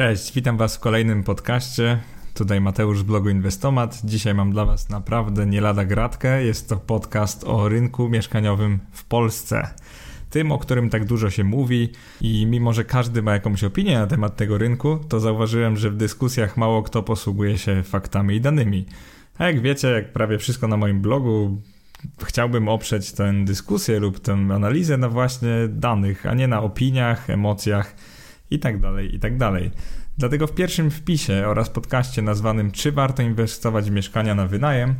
Cześć, witam Was w kolejnym podcaście. Tutaj Mateusz z blogu Inwestomat. Dzisiaj mam dla Was naprawdę nie lada gratkę. Jest to podcast o rynku mieszkaniowym w Polsce. Tym, o którym tak dużo się mówi i mimo, że każdy ma jakąś opinię na temat tego rynku, to zauważyłem, że w dyskusjach mało kto posługuje się faktami i danymi. A jak wiecie, jak prawie wszystko na moim blogu, chciałbym oprzeć tę dyskusję lub tę analizę na właśnie danych, a nie na opiniach, emocjach i tak dalej, i tak dalej. Dlatego w pierwszym wpisie oraz podcaście nazwanym Czy warto inwestować w mieszkania na wynajem,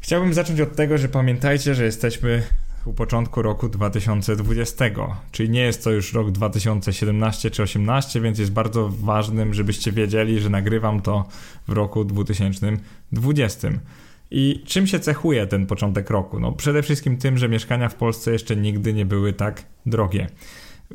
chciałbym zacząć od tego, że pamiętajcie, że jesteśmy u początku roku 2020, czyli nie jest to już rok 2017 czy 2018, więc jest bardzo ważnym, żebyście wiedzieli, że nagrywam to w roku 2020. I czym się cechuje ten początek roku? No przede wszystkim tym, że mieszkania w Polsce jeszcze nigdy nie były tak drogie.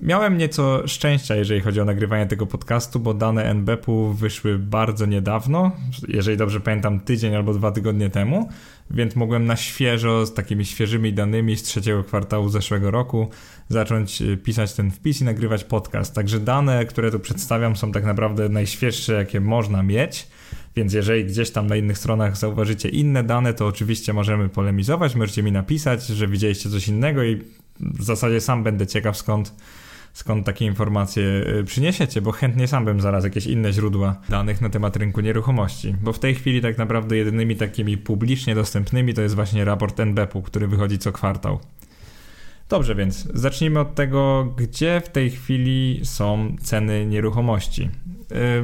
Miałem nieco szczęścia, jeżeli chodzi o nagrywanie tego podcastu, bo dane NBP-u wyszły bardzo niedawno, jeżeli dobrze pamiętam, tydzień albo dwa tygodnie temu, więc mogłem na świeżo, z takimi świeżymi danymi z trzeciego kwartału zeszłego roku, zacząć y, pisać ten wpis i nagrywać podcast. Także dane, które tu przedstawiam, są tak naprawdę najświeższe, jakie można mieć. Więc jeżeli gdzieś tam na innych stronach zauważycie inne dane, to oczywiście możemy polemizować, możecie mi napisać, że widzieliście coś innego i w zasadzie sam będę ciekaw skąd skąd takie informacje y, przyniesiecie, bo chętnie sam bym zaraz jakieś inne źródła danych na temat rynku nieruchomości, bo w tej chwili tak naprawdę jedynymi takimi publicznie dostępnymi to jest właśnie raport NBP-u, który wychodzi co kwartał. Dobrze, więc zacznijmy od tego, gdzie w tej chwili są ceny nieruchomości. Y,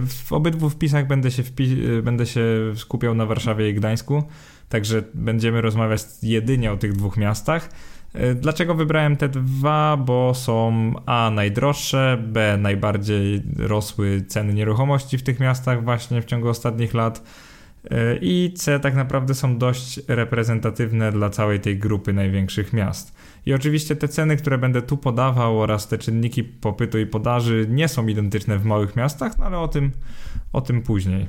w obydwu wpisach będę się, wpi- y, będę się skupiał na Warszawie i Gdańsku, także będziemy rozmawiać jedynie o tych dwóch miastach. E, dlaczego wybrałem te dwa? Bo są A najdroższe, B najbardziej rosły ceny nieruchomości w tych miastach właśnie w ciągu ostatnich lat e, i C tak naprawdę są dość reprezentatywne dla całej tej grupy największych miast. I oczywiście te ceny, które będę tu podawał oraz te czynniki popytu i podaży nie są identyczne w małych miastach, no ale o tym, o tym później.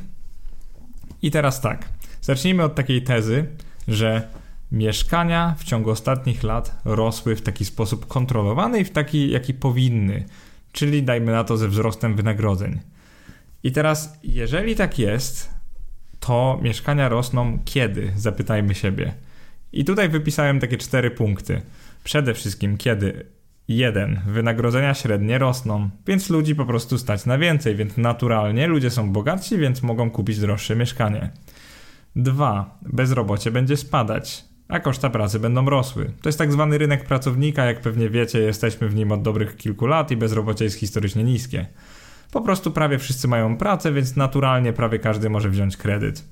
I teraz tak, zacznijmy od takiej tezy, że mieszkania w ciągu ostatnich lat rosły w taki sposób kontrolowany i w taki, jaki powinny, czyli dajmy na to ze wzrostem wynagrodzeń. I teraz, jeżeli tak jest, to mieszkania rosną kiedy? Zapytajmy siebie. I tutaj wypisałem takie cztery punkty. Przede wszystkim, kiedy jeden Wynagrodzenia średnie rosną, więc ludzi po prostu stać na więcej, więc naturalnie ludzie są bogatsi, więc mogą kupić droższe mieszkanie. 2. Bezrobocie będzie spadać, a koszta pracy będą rosły. To jest tak zwany rynek pracownika, jak pewnie wiecie, jesteśmy w nim od dobrych kilku lat i bezrobocie jest historycznie niskie. Po prostu prawie wszyscy mają pracę, więc naturalnie prawie każdy może wziąć kredyt.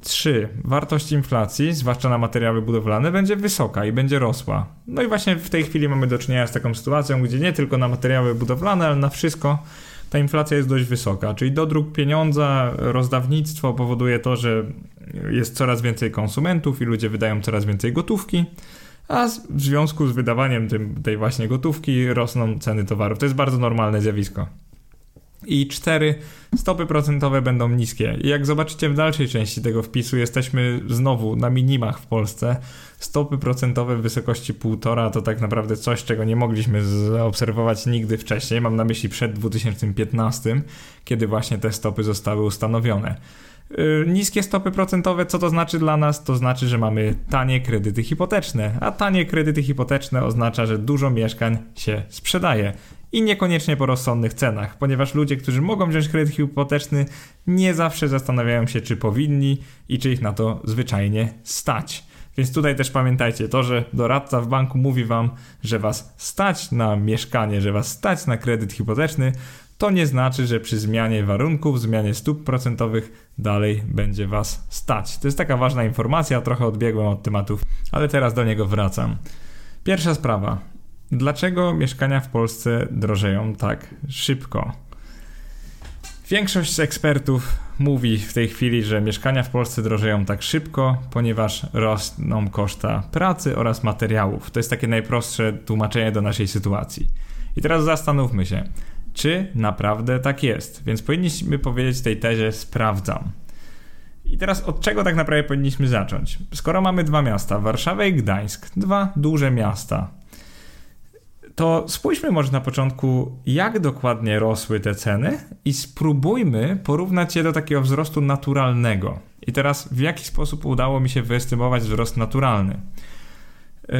3. Wartość inflacji, zwłaszcza na materiały budowlane, będzie wysoka i będzie rosła. No i właśnie w tej chwili mamy do czynienia z taką sytuacją, gdzie nie tylko na materiały budowlane, ale na wszystko ta inflacja jest dość wysoka. Czyli dodruk pieniądza, rozdawnictwo powoduje to, że jest coraz więcej konsumentów i ludzie wydają coraz więcej gotówki, a w związku z wydawaniem tym, tej właśnie gotówki rosną ceny towarów. To jest bardzo normalne zjawisko. I cztery stopy procentowe będą niskie. I jak zobaczycie w dalszej części tego wpisu, jesteśmy znowu na minimach w Polsce. Stopy procentowe w wysokości 1,5 to tak naprawdę coś, czego nie mogliśmy zaobserwować nigdy wcześniej. Mam na myśli przed 2015, kiedy właśnie te stopy zostały ustanowione. Y, niskie stopy procentowe, co to znaczy dla nas? To znaczy, że mamy tanie kredyty hipoteczne, a tanie kredyty hipoteczne oznacza, że dużo mieszkań się sprzedaje i niekoniecznie po rozsądnych cenach, ponieważ ludzie, którzy mogą wziąć kredyt hipoteczny, nie zawsze zastanawiają się, czy powinni i czy ich na to zwyczajnie stać. Więc tutaj też pamiętajcie to, że doradca w banku mówi wam, że was stać na mieszkanie, że was stać na kredyt hipoteczny, to nie znaczy, że przy zmianie warunków, zmianie stóp procentowych dalej będzie Was stać. To jest taka ważna informacja, trochę odbiegłem od tematów, ale teraz do niego wracam. Pierwsza sprawa. Dlaczego mieszkania w Polsce drożeją tak szybko? Większość ekspertów mówi w tej chwili, że mieszkania w Polsce drożeją tak szybko, ponieważ rosną koszta pracy oraz materiałów. To jest takie najprostsze tłumaczenie do naszej sytuacji. I teraz zastanówmy się, czy naprawdę tak jest. Więc powinniśmy powiedzieć tej tezie sprawdzam. I teraz od czego tak naprawdę powinniśmy zacząć? Skoro mamy dwa miasta, Warszawę i Gdańsk, dwa duże miasta. to spójrzmy może na początku, jak dokładnie rosły te ceny i spróbujmy porównać je do takiego wzrostu naturalnego. I teraz w jaki sposób udało mi się wyestymować wzrost naturalny?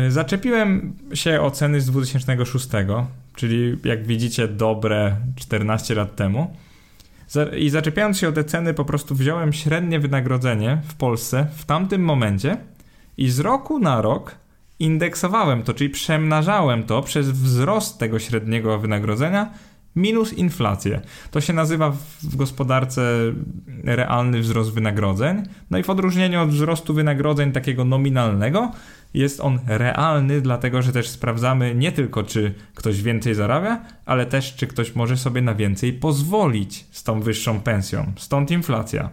Zaczepiłem się o ceny z 2006, czyli jak widzicie dobre 14 lat temu. I zaczepiając się o te ceny, po prostu wziąłem średnie wynagrodzenie w Polsce w tamtym momencie i z roku na rok indeksowałem to, czyli przemnażałem to przez wzrost tego średniego wynagrodzenia minus inflację. To się nazywa w gospodarce realny wzrost wynagrodzeń. No i w odróżnieniu od wzrostu wynagrodzeń takiego nominalnego, jest on realny, dlatego że też sprawdzamy nie tylko, czy ktoś więcej zarabia, ale też, czy ktoś może sobie na więcej pozwolić z tą wyższą pensją. Stąd inflacja.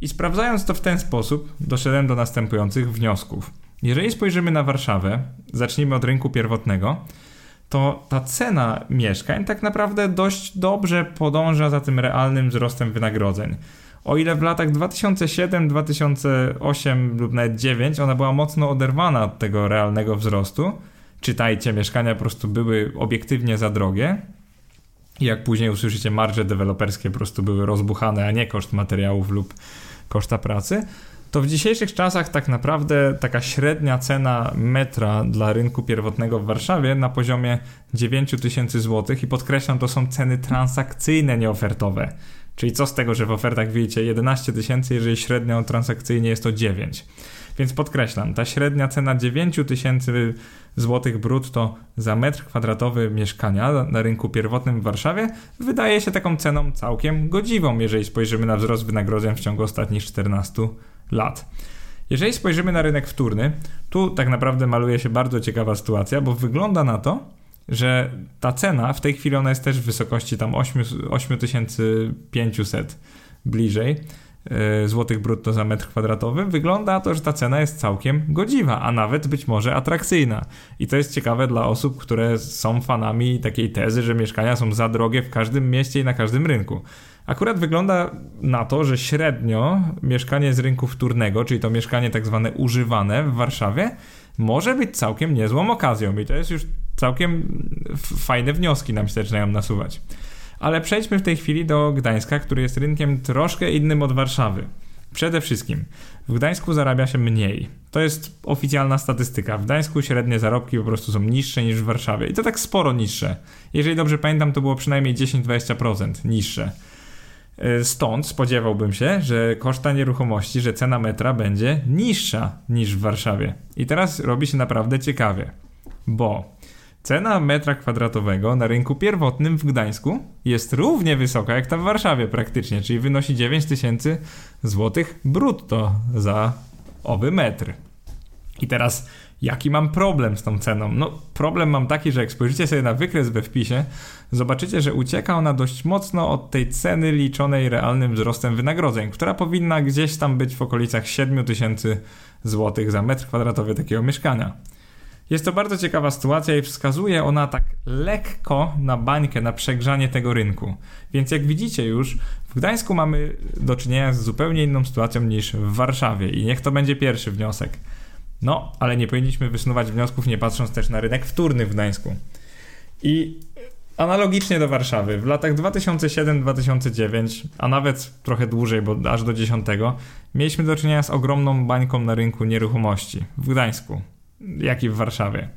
I sprawdzając to w ten sposób, doszedłem do następujących wniosków. Jeżeli spojrzymy na Warszawę, zacznijmy od rynku pierwotnego, to ta cena mieszkań tak naprawdę dość dobrze podąża za tym realnym wzrostem wynagrodzeń. O ile w latach 2007, 2008 lub nawet 2009 ona była mocno oderwana od tego realnego wzrostu, czytajcie, mieszkania po prostu były obiektywnie za drogie. I jak później usłyszycie, marże deweloperskie po prostu były rozbuchane, a nie koszt materiałów lub koszta pracy, to w dzisiejszych czasach tak naprawdę taka średnia cena metra dla rynku pierwotnego w Warszawie na poziomie 9000 zł i podkreślam, to są ceny transakcyjne, nieofertowe. Czyli co z tego, że w ofertach widzicie 11 tysięcy, jeżeli średnio transakcyjnie jest to 9. Więc podkreślam, ta średnia cena 9 tysięcy złotych brutto za metr kwadratowy mieszkania na rynku pierwotnym w Warszawie wydaje się taką ceną całkiem godziwą, jeżeli spojrzymy na wzrost wynagrodzeń w ciągu ostatnich 14 lat. Jeżeli spojrzymy na rynek wtórny, tu tak naprawdę maluje się bardzo ciekawa sytuacja, bo wygląda na to, że ta cena w tej chwili ona jest też w wysokości tam 8500 bliżej złotych brutto za metr kwadratowy, wygląda na to, że ta cena jest całkiem godziwa, a nawet być może atrakcyjna. I to jest ciekawe dla osób, które są fanami takiej tezy, że mieszkania są za drogie w każdym mieście i na każdym rynku. Akurat wygląda na to, że średnio mieszkanie z rynku wtórnego, czyli to mieszkanie tak zwane używane w Warszawie, może być całkiem niezłą okazją i to jest już całkiem fajne wnioski nam się zaczynają nasuwać. Ale przejdźmy w tej chwili do Gdańska, który jest rynkiem troszkę innym od Warszawy. Przede wszystkim w Gdańsku zarabia się mniej. To jest oficjalna statystyka. W Gdańsku średnie zarobki po prostu są niższe niż w Warszawie. I to tak sporo niższe. Jeżeli dobrze pamiętam, to było przynajmniej 10-20% niższe. E, stąd spodziewałbym się, że koszta nieruchomości, że cena metra będzie niższa niż w Warszawie. I teraz robi się naprawdę ciekawie, bo cena metra kwadratowego na rynku pierwotnym w Gdańsku jest równie wysoka jak ta w Warszawie praktycznie, czyli wynosi 9000 złotych brutto za owy metr. I teraz jaki mam problem z tą ceną? No, problem mam taki, że jak spojrzycie sobie na wykres we wpisie, zobaczycie, że ucieka ona dość mocno od tej ceny liczonej realnym wzrostem wynagrodzeń, która powinna gdzieś tam być w okolicach 7000 zł za metr kwadratowy takiego mieszkania. Jest to bardzo ciekawa sytuacja i wskazuje ona tak lekko na bańkę, na przegrzanie tego rynku. Więc jak widzicie już, w Gdańsku mamy do czynienia z zupełnie inną sytuacją niż w Warszawie i niech to będzie pierwszy wniosek. No, ale nie powinniśmy wysnuwać wniosków nie patrząc też na rynek wtórny w Gdańsku. I analogicznie do Warszawy, w latach 2007-2009, a nawet trochę dłużej, bo aż do 10, mieliśmy do czynienia z ogromną bańką na rynku nieruchomości w Gdańsku, jak i w Warszawie.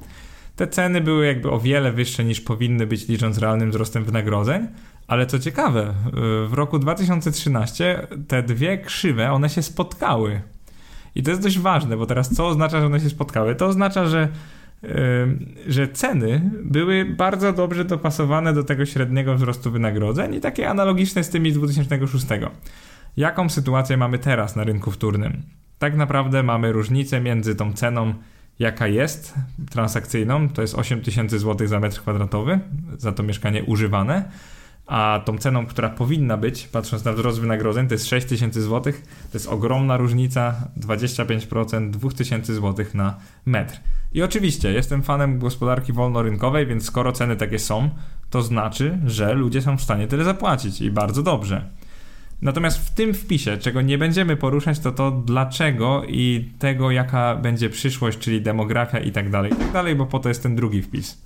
Te ceny były jakby o wiele wyższe niż powinny być licząc realnym wzrostem wynagrodzeń, ale co ciekawe, w roku 2013 te dwie krzywe, one się spotkały. I to jest dość ważne, bo teraz co oznacza, że one się spotkały? To oznacza, że, yy, że ceny były bardzo dobrze dopasowane do tego średniego wzrostu wynagrodzeń i takie analogiczne z tymi z 2006. Jaką sytuację mamy teraz na rynku wtórnym? Tak naprawdę mamy różnicę między tą ceną, jaka jest transakcyjną, to jest 8000 zł za metr kwadratowy, za to mieszkanie używane, a tą ceną, która powinna być, patrząc na wzrost wynagrodzeń, to jest 6000 zł. To jest ogromna różnica, 25% 2000 zł na metr. I oczywiście jestem fanem gospodarki wolnorynkowej, więc skoro ceny takie są, to znaczy, że ludzie są w stanie tyle zapłacić i bardzo dobrze. Natomiast w tym wpisie, czego nie będziemy poruszać, to to dlaczego i tego, jaka będzie przyszłość, czyli demografia i tak dalej, i tak dalej, bo po to jest ten drugi wpis.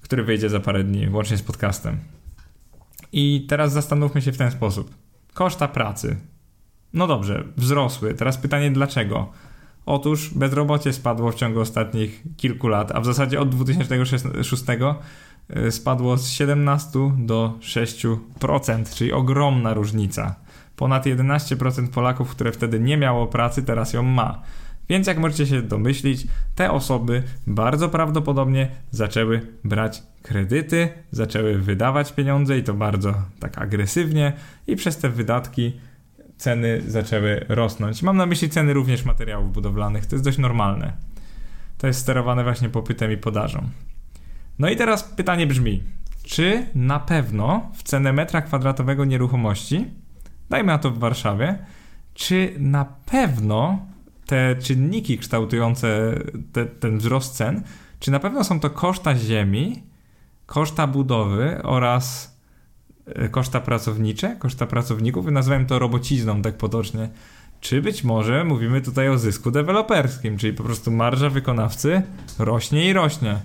który wyjdzie za parę dni, łącznie z podcastem. I teraz zastanówmy się w ten sposób. Koszta pracy. No dobrze, wzrosły. Teraz pytanie dlaczego? Otóż bezrobocie spadło w ciągu ostatnich kilku lat, a w zasadzie od 2006 y, spadło z 17 do 6%, czyli ogromna różnica. Ponad 11% Polaków, które wtedy nie miało pracy, teraz ją ma. Więc jak możecie się domyślić, te osoby bardzo prawdopodobnie zaczęły brać kredyty, zaczęły wydawać pieniądze i to bardzo tak agresywnie i przez te wydatki ceny zaczęły rosnąć. Mam na myśli ceny również materiałów budowlanych, to jest dość normalne. To jest sterowane właśnie popytem i podażą. No i teraz pytanie brzmi, czy na pewno w cenę metra kwadratowego nieruchomości, dajmy na to w Warszawie, czy na pewno te czynniki kształtujące te, ten wzrost cen, czy na pewno są to koszta ziemi, koszta budowy oraz e, koszta pracownicze, koszta pracowników, nazywałem to robocizną tak potocznie. Czy być może mówimy tutaj o zysku deweloperskim, czyli po prostu marża wykonawcy rośnie i rośnie.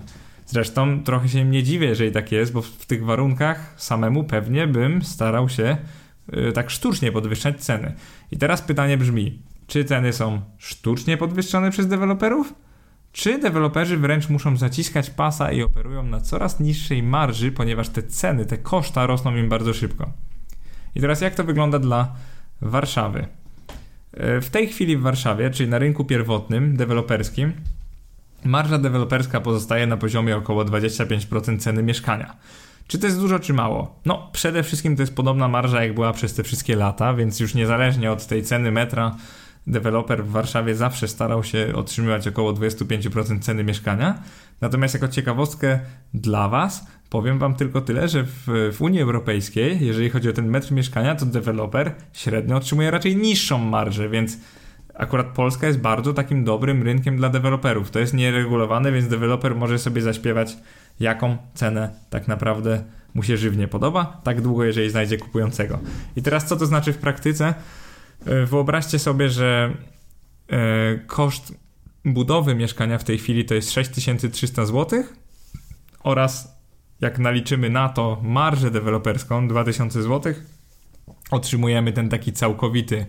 Zresztą trochę się nie dziwię, jeżeli tak jest, bo w tych warunkach samemu pewnie bym starał się yy, tak sztucznie podwyższać ceny. I teraz pytanie brzmi: czy ceny są sztucznie podwyższone przez deweloperów? Czy deweloperzy wręcz muszą zaciskać pasa i operują na coraz niższej marży, ponieważ te ceny, te koszta rosną im bardzo szybko? I teraz jak to wygląda dla Warszawy? E, w tej chwili w Warszawie, czyli na rynku pierwotnym, deweloperskim, marża deweloperska pozostaje na poziomie około 25% ceny mieszkania. Czy to jest dużo, czy mało? No, przede wszystkim to jest podobna marża, jak była przez te wszystkie lata, więc już niezależnie od tej ceny metra, deweloper w Warszawie zawsze starał się otrzymywać około 25% ceny mieszkania. Natomiast jako ciekawostkę dla Was powiem Wam tylko tyle, że w, w Unii Europejskiej, jeżeli chodzi o ten metr mieszkania, to deweloper średnio otrzymuje raczej niższą marżę, więc akurat Polska jest bardzo takim dobrym rynkiem dla deweloperów. To jest nieregulowane, więc deweloper może sobie zaśpiewać, jaką cenę tak naprawdę mu się żywnie podoba, tak długo, jeżeli znajdzie kupującego. I teraz co to znaczy w praktyce? E, wyobraźcie sobie, że e, koszt budowy mieszkania w tej chwili to jest 6300 zł oraz jak naliczymy na to marżę deweloperską 2000 zł, otrzymujemy ten taki całkowity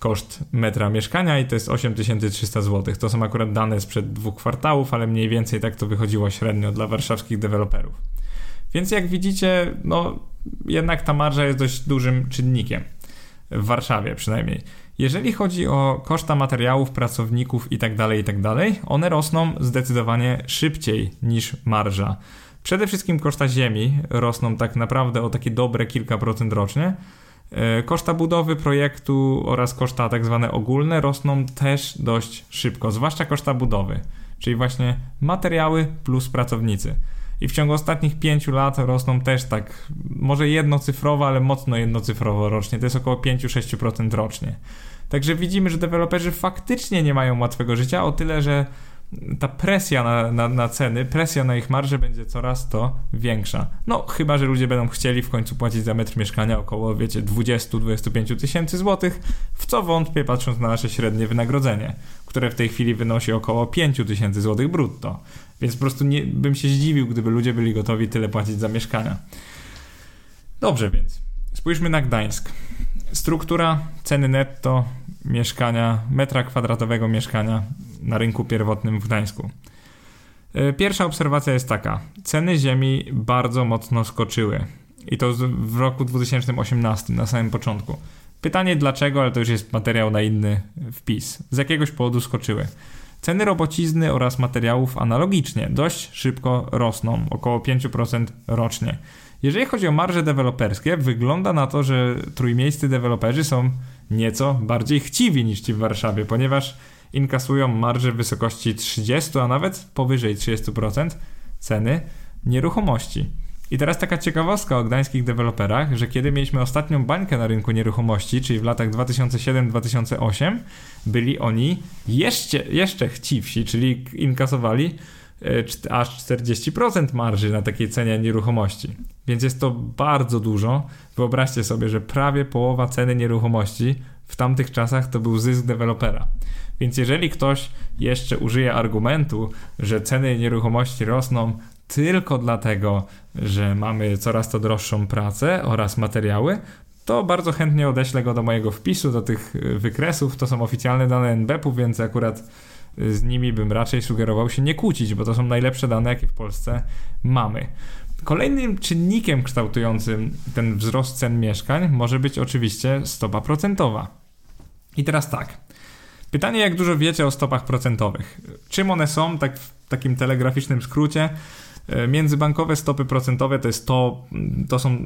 koszt metra mieszkania i to jest 8300 zł. To są akurat dane sprzed dwóch kwartałów, ale mniej więcej tak to wychodziło średnio dla warszawskich deweloperów. Więc jak widzicie, no jednak ta marża jest dość dużym czynnikiem w Warszawie przynajmniej. Jeżeli chodzi o koszta materiałów, pracowników itd., tak itd., tak one rosną zdecydowanie szybciej niż marża. Przede wszystkim koszta ziemi rosną tak naprawdę o takie dobre kilka procent rocznie. E, koszta budowy projektu oraz koszta tak zwane ogólne rosną też dość szybko, zwłaszcza koszta budowy, czyli właśnie materiały plus pracownicy i w ciągu ostatnich pięciu lat rosną też tak, może jednocyfrowo, ale mocno jednocyfrowo rocznie. To jest około 5-6% rocznie. Także widzimy, że deweloperzy faktycznie nie mają łatwego życia, o tyle, że ta presja na, na, na, ceny, presja na ich marże będzie coraz to większa. No, chyba, że ludzie będą chcieli w końcu płacić za metr mieszkania około, wiecie, 20-25 tysięcy złotych, w co wątpię, patrząc na nasze średnie wynagrodzenie, które w tej chwili wynosi około 5 tysięcy złotych brutto. Więc po prostu nie, bym się zdziwił, gdyby ludzie byli gotowi tyle płacić za mieszkania. Dobrze więc. Spójrzmy na Gdańsk. Struktura ceny netto mieszkania, metra kwadratowego mieszkania na rynku pierwotnym w Gdańsku. E, pierwsza obserwacja jest taka. Ceny ziemi bardzo mocno skoczyły. I to w roku 2018, na samym początku. Pytanie dlaczego, ale to już jest materiał na inny wpis. Z jakiegoś powodu skoczyły. Ceny robocizny oraz materiałów analogicznie dość szybko rosną, około 5% rocznie. Jeżeli chodzi o marże deweloperskie, wygląda na to, że trójmiejscy deweloperzy są nieco bardziej chciwi niż ci w Warszawie, ponieważ inkasują marże w wysokości 30, a nawet powyżej 30% ceny nieruchomości. I teraz taka ciekawostka o gdańskich deweloperach, że kiedy mieliśmy ostatnią bańkę na rynku nieruchomości, czyli w latach 2007-2008, byli oni jeszcze, jeszcze chciwsi, czyli inkasowali e, aż 40% marży na takiej cenie nieruchomości. Więc jest to bardzo dużo. Wyobraźcie sobie, że prawie połowa ceny nieruchomości w tamtych czasach to był zysk dewelopera. Więc jeżeli ktoś jeszcze użyje argumentu, że ceny nieruchomości rosną tylko dlatego, że mamy coraz to droższą pracę oraz materiały, to bardzo chętnie odeślę go do mojego wpisu, do tych wykresów. To są oficjalne dane NBP-u, więc akurat z nimi bym raczej sugerował się nie kłócić, bo to są najlepsze dane, jakie w Polsce mamy. Kolejnym czynnikiem kształtującym ten wzrost cen mieszkań może być oczywiście stopa procentowa. I teraz tak. Pytanie, jak dużo wiecie o stopach procentowych? Czym one są, tak w takim telegraficznym skrócie? E, międzybankowe stopy procentowe to jest to, to są,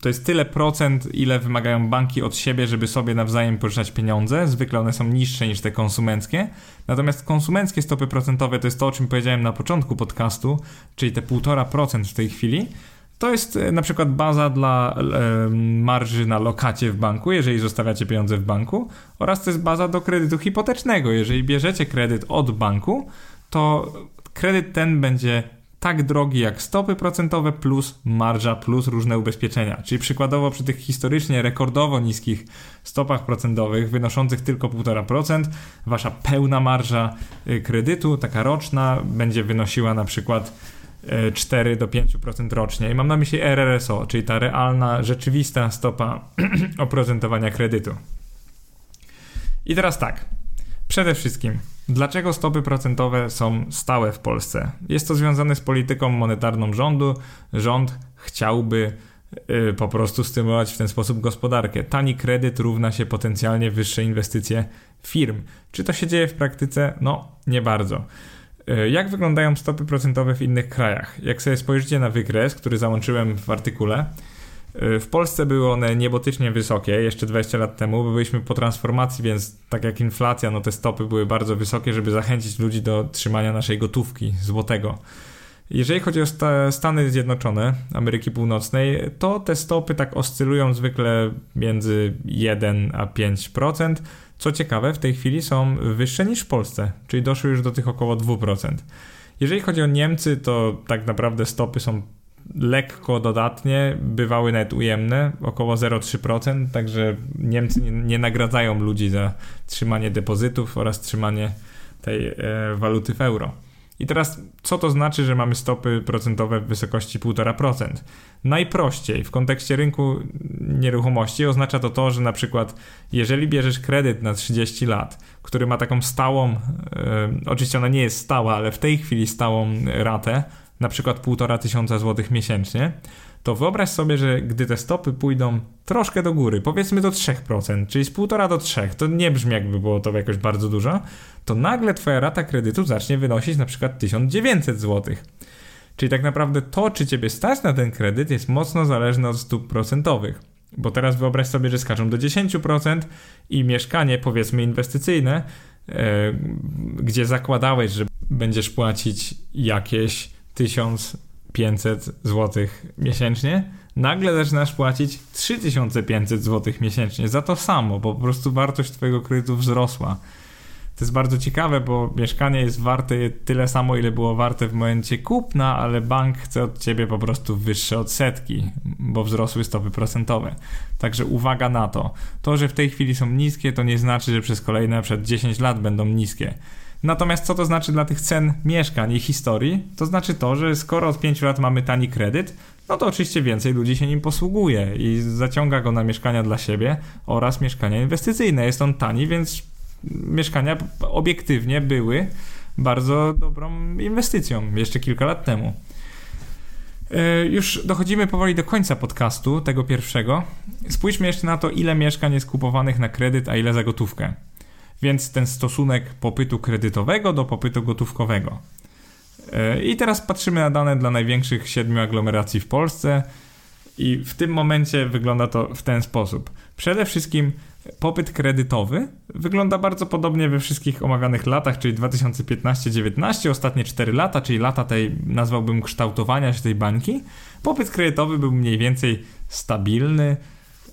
to jest tyle procent, ile wymagają banki od siebie, żeby sobie nawzajem pożyczać pieniądze. Zwykle one są niższe niż te konsumenckie. Natomiast konsumenckie stopy procentowe to jest to, o czym powiedziałem na początku podcastu, czyli te 1,5% w tej chwili. To jest e, na przykład baza dla e, marży na lokacie w banku, jeżeli zostawiacie pieniądze w banku, oraz to jest baza do kredytu hipotecznego. Jeżeli bierzecie kredyt od banku, to kredyt ten będzie tak drogi jak stopy procentowe plus marża plus różne ubezpieczenia. Czyli przykładowo przy tych historycznie rekordowo niskich stopach procentowych wynoszących tylko 1,5% wasza pełna marża y, kredytu, taka roczna, będzie wynosiła na przykład 4 y, do 5% rocznie. I mam na myśli RRSO, czyli ta realna, rzeczywista stopa oprocentowania kredytu. I teraz tak. Przede wszystkim, dlaczego stopy procentowe są stałe w Polsce? Jest to związane z polityką monetarną rządu. Rząd chciałby yy, po prostu stymulować w ten sposób gospodarkę. Tani kredyt równa się potencjalnie wyższe inwestycje firm. Czy to się dzieje w praktyce? No, nie bardzo. Y, jak wyglądają stopy procentowe w innych krajach? Jak sobie spojrzycie na wykres, który załączyłem w artykule, Y, w Polsce były one niebotycznie wysokie jeszcze 20 lat temu, byliśmy po transformacji, więc tak jak inflacja, no te stopy były bardzo wysokie, żeby zachęcić ludzi do trzymania naszej gotówki złotego. Jeżeli chodzi o Stany Zjednoczone Ameryki Północnej, to te stopy tak oscylują zwykle między 1 a 5%. Co ciekawe, w tej chwili są wyższe niż w Polsce, czyli doszły już do tych około 2%. Jeżeli chodzi o Niemcy, to tak naprawdę stopy są lekko dodatnie, bywały nawet ujemne, około 0,3%, także Niemcy nie, nagradzają ludzi za trzymanie depozytów oraz trzymanie tej e, waluty w euro. I teraz, co to znaczy, że mamy stopy procentowe w wysokości 1,5%? Najprościej w kontekście rynku nieruchomości oznacza to to, że na przykład jeżeli bierzesz kredyt na 30 lat, który ma taką stałą, e, oczywiście ona nie jest stała, ale w tej chwili stałą ratę, na przykład półtora tysiąca złotych miesięcznie, to wyobraź sobie, że gdy te stopy pójdą troszkę do góry, powiedzmy do 3%, czyli z 1,5 do 3, to nie brzmi jakby było to jakoś bardzo dużo, to nagle twoja rata kredytu zacznie wynosić na przykład 1900 złotych. Czyli tak naprawdę to, czy ciebie stać na ten kredyt, jest mocno zależne od stóp procentowych. Bo teraz wyobraź sobie, że skaczą do 10% i mieszkanie, powiedzmy inwestycyjne, yy, gdzie zakładałeś, że będziesz płacić jakieś 1500 zł miesięcznie, nagle zaczynasz płacić 3500 zł miesięcznie za to samo, bo po prostu wartość Twojego kredytu wzrosła. To jest bardzo ciekawe, bo mieszkanie jest warte tyle samo, ile było warte w momencie kupna, ale bank chce od ciebie po prostu wyższe odsetki, bo wzrosły stopy procentowe. Także uwaga na to. To, że w tej chwili są niskie, to nie znaczy, że przez kolejne przed 10 lat będą niskie. Natomiast co to znaczy dla tych cen mieszkań i historii? To znaczy to, że skoro od 5 lat mamy tani kredyt, no to oczywiście więcej ludzi się nim posługuje i zaciąga go na mieszkania dla siebie oraz mieszkania inwestycyjne. Jest on tani, więc mieszkania obiektywnie były bardzo dobrą inwestycją jeszcze kilka lat temu. E, już dochodzimy powoli do końca podcastu, tego pierwszego. Spójrzmy jeszcze na to, ile mieszkań jest kupowanych na kredyt, a ile za gotówkę więc ten stosunek popytu kredytowego do popytu gotówkowego. E, I teraz patrzymy na dane dla największych siedmiu aglomeracji w Polsce i w tym momencie wygląda to w ten sposób. Przede wszystkim popyt kredytowy wygląda bardzo podobnie we wszystkich omawianych latach, czyli 2015-19, ostatnie 4 lata, czyli lata tej, nazwałbym, kształtowania się tej bańki. Popyt kredytowy był mniej więcej stabilny,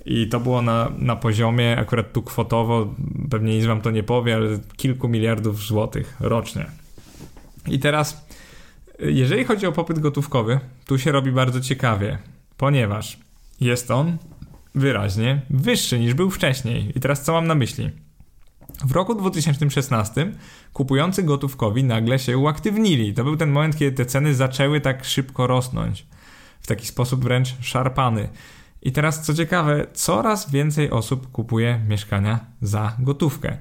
i to było na, na poziomie, akurat tu kwotowo, pewnie nic wam to nie powie, ale kilku miliardów złotych rocznie. I teraz, jeżeli chodzi o popyt gotówkowy, tu się robi bardzo ciekawie, ponieważ jest on wyraźnie wyższy niż był wcześniej. I teraz co mam na myśli? W roku 2016 kupujący gotówkowi nagle się uaktywnili. To był ten moment, kiedy te ceny zaczęły tak szybko rosnąć. W taki sposób wręcz szarpany. I teraz co ciekawe, coraz więcej osób kupuje mieszkania za gotówkę.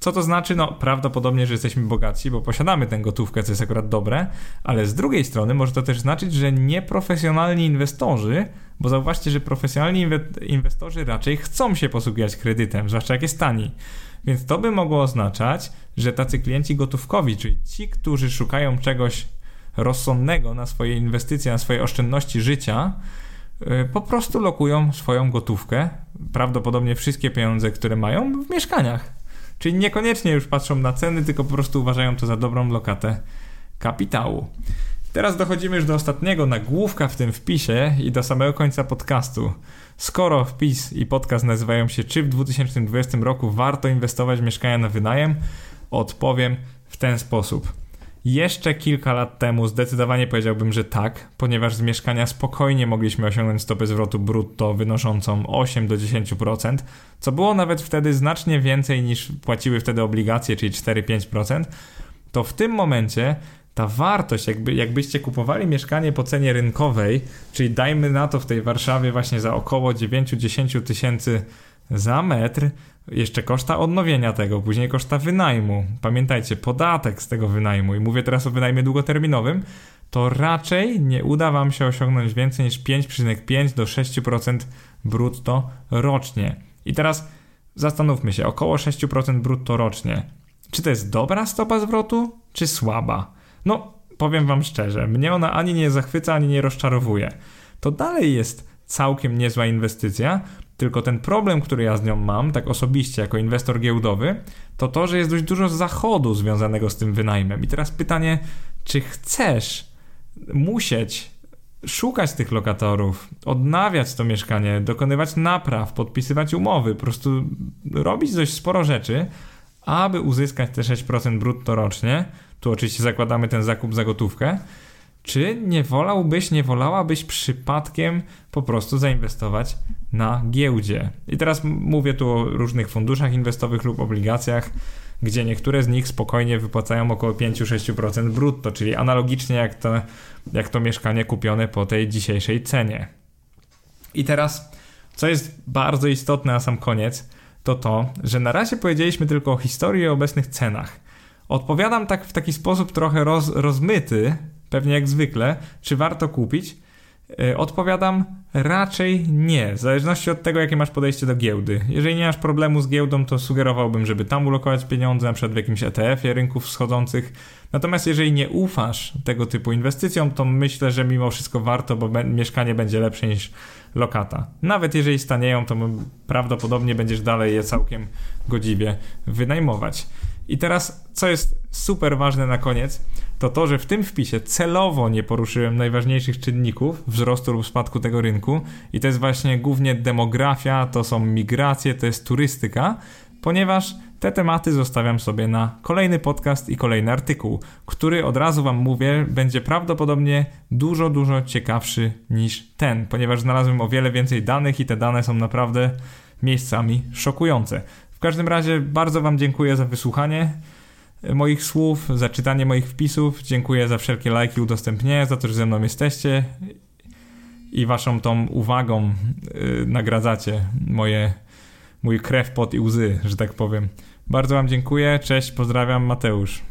Co to znaczy? No, prawdopodobnie, że jesteśmy bogaci, bo posiadamy tę gotówkę, co jest akurat dobre, ale z drugiej strony może to też znaczyć, że nieprofesjonalni inwestorzy, bo zauważcie, że profesjonalni inwestorzy raczej chcą się posługiwać kredytem, zwłaszcza jak jest tani. Więc to by mogło oznaczać, że tacy klienci gotówkowi, czyli ci, którzy szukają czegoś rozsądnego na swoje inwestycje, na swoje oszczędności życia, po prostu lokują swoją gotówkę, prawdopodobnie wszystkie pieniądze, które mają, w mieszkaniach. Czyli niekoniecznie już patrzą na ceny, tylko po prostu uważają to za dobrą lokatę kapitału. Teraz dochodzimy już do ostatniego nagłówka w tym wpisie i do samego końca podcastu. Skoro wpis i podcast nazywają się Czy w 2020 roku warto inwestować w mieszkania na wynajem? Odpowiem w ten sposób. Jeszcze kilka lat temu zdecydowanie powiedziałbym, że tak, ponieważ z mieszkania spokojnie mogliśmy osiągnąć stopę zwrotu brutto wynoszącą 8 do 10%, co było nawet wtedy znacznie więcej niż płaciły wtedy obligacje, czyli 4-5%. To w tym momencie ta wartość, jakby, jakbyście kupowali mieszkanie po cenie rynkowej, czyli dajmy na to w tej Warszawie właśnie za około 9-10 tysięcy za metr, jeszcze koszta odnowienia tego, później koszta wynajmu. Pamiętajcie, podatek z tego wynajmu, i mówię teraz o wynajmie długoterminowym, to raczej nie uda Wam się osiągnąć więcej niż 5,5 do 6% brutto rocznie. I teraz zastanówmy się, około 6% brutto rocznie. Czy to jest dobra stopa zwrotu, czy słaba? No, powiem Wam szczerze, mnie ona ani nie zachwyca, ani nie rozczarowuje. To dalej jest całkiem niezła inwestycja, tylko ten problem, który ja z nią mam, tak osobiście, jako inwestor giełdowy, to to, że jest dość dużo zachodu związanego z tym wynajmem. I teraz pytanie, czy chcesz musieć szukać tych lokatorów, odnawiać to mieszkanie, dokonywać napraw, podpisywać umowy, po prostu robić dość sporo rzeczy, aby uzyskać te 6% brutto rocznie. Tu oczywiście zakładamy ten zakup za gotówkę czy nie wolałbyś, nie wolałabyś przypadkiem po prostu zainwestować na giełdzie? I teraz mówię tu o różnych funduszach inwestowych lub obligacjach, gdzie niektóre z nich spokojnie wypłacają około 5-6% brutto, czyli analogicznie jak to, jak to mieszkanie kupione po tej dzisiejszej cenie. I teraz, co jest bardzo istotne na sam koniec, to to, że na razie powiedzieliśmy tylko o historii i obecnych cenach. Odpowiadam tak w taki sposób trochę roz, rozmyty, pewnie jak zwykle, czy warto kupić? E, odpowiadam raczej nie, w zależności od tego, jakie masz podejście do giełdy. Jeżeli nie masz problemu z giełdą, to sugerowałbym, żeby tam ulokować pieniądze, na przykład w jakimś ETF-ie rynków wschodzących. Natomiast jeżeli nie ufasz tego typu inwestycjom, to myślę, że mimo wszystko warto, bo mieszkanie będzie lepsze niż lokata. Nawet jeżeli stanieją, to prawdopodobnie będziesz dalej je całkiem godziwie wynajmować. I teraz, co jest super ważne na koniec, to to, że w tym wpisie celowo nie poruszyłem najważniejszych czynników wzrostu lub spadku tego rynku i to jest właśnie głównie demografia, to są migracje, to jest turystyka, ponieważ te tematy zostawiam sobie na kolejny podcast i kolejny artykuł, który od razu Wam mówię, będzie prawdopodobnie dużo, dużo ciekawszy niż ten, ponieważ znalazłem o wiele więcej danych i te dane są naprawdę miejscami szokujące. Każdym razie bardzo Wam dziękuję za wysłuchanie moich słów, za czytanie moich wpisów. Dziękuję za wszelkie lajki, udostępnienia, za to, że ze mną jesteście i waszą tą uwagą yy, nagradzacie moje, mój krew, pot i łzy, że tak powiem. Bardzo wam dziękuję, cześć, pozdrawiam, Mateusz.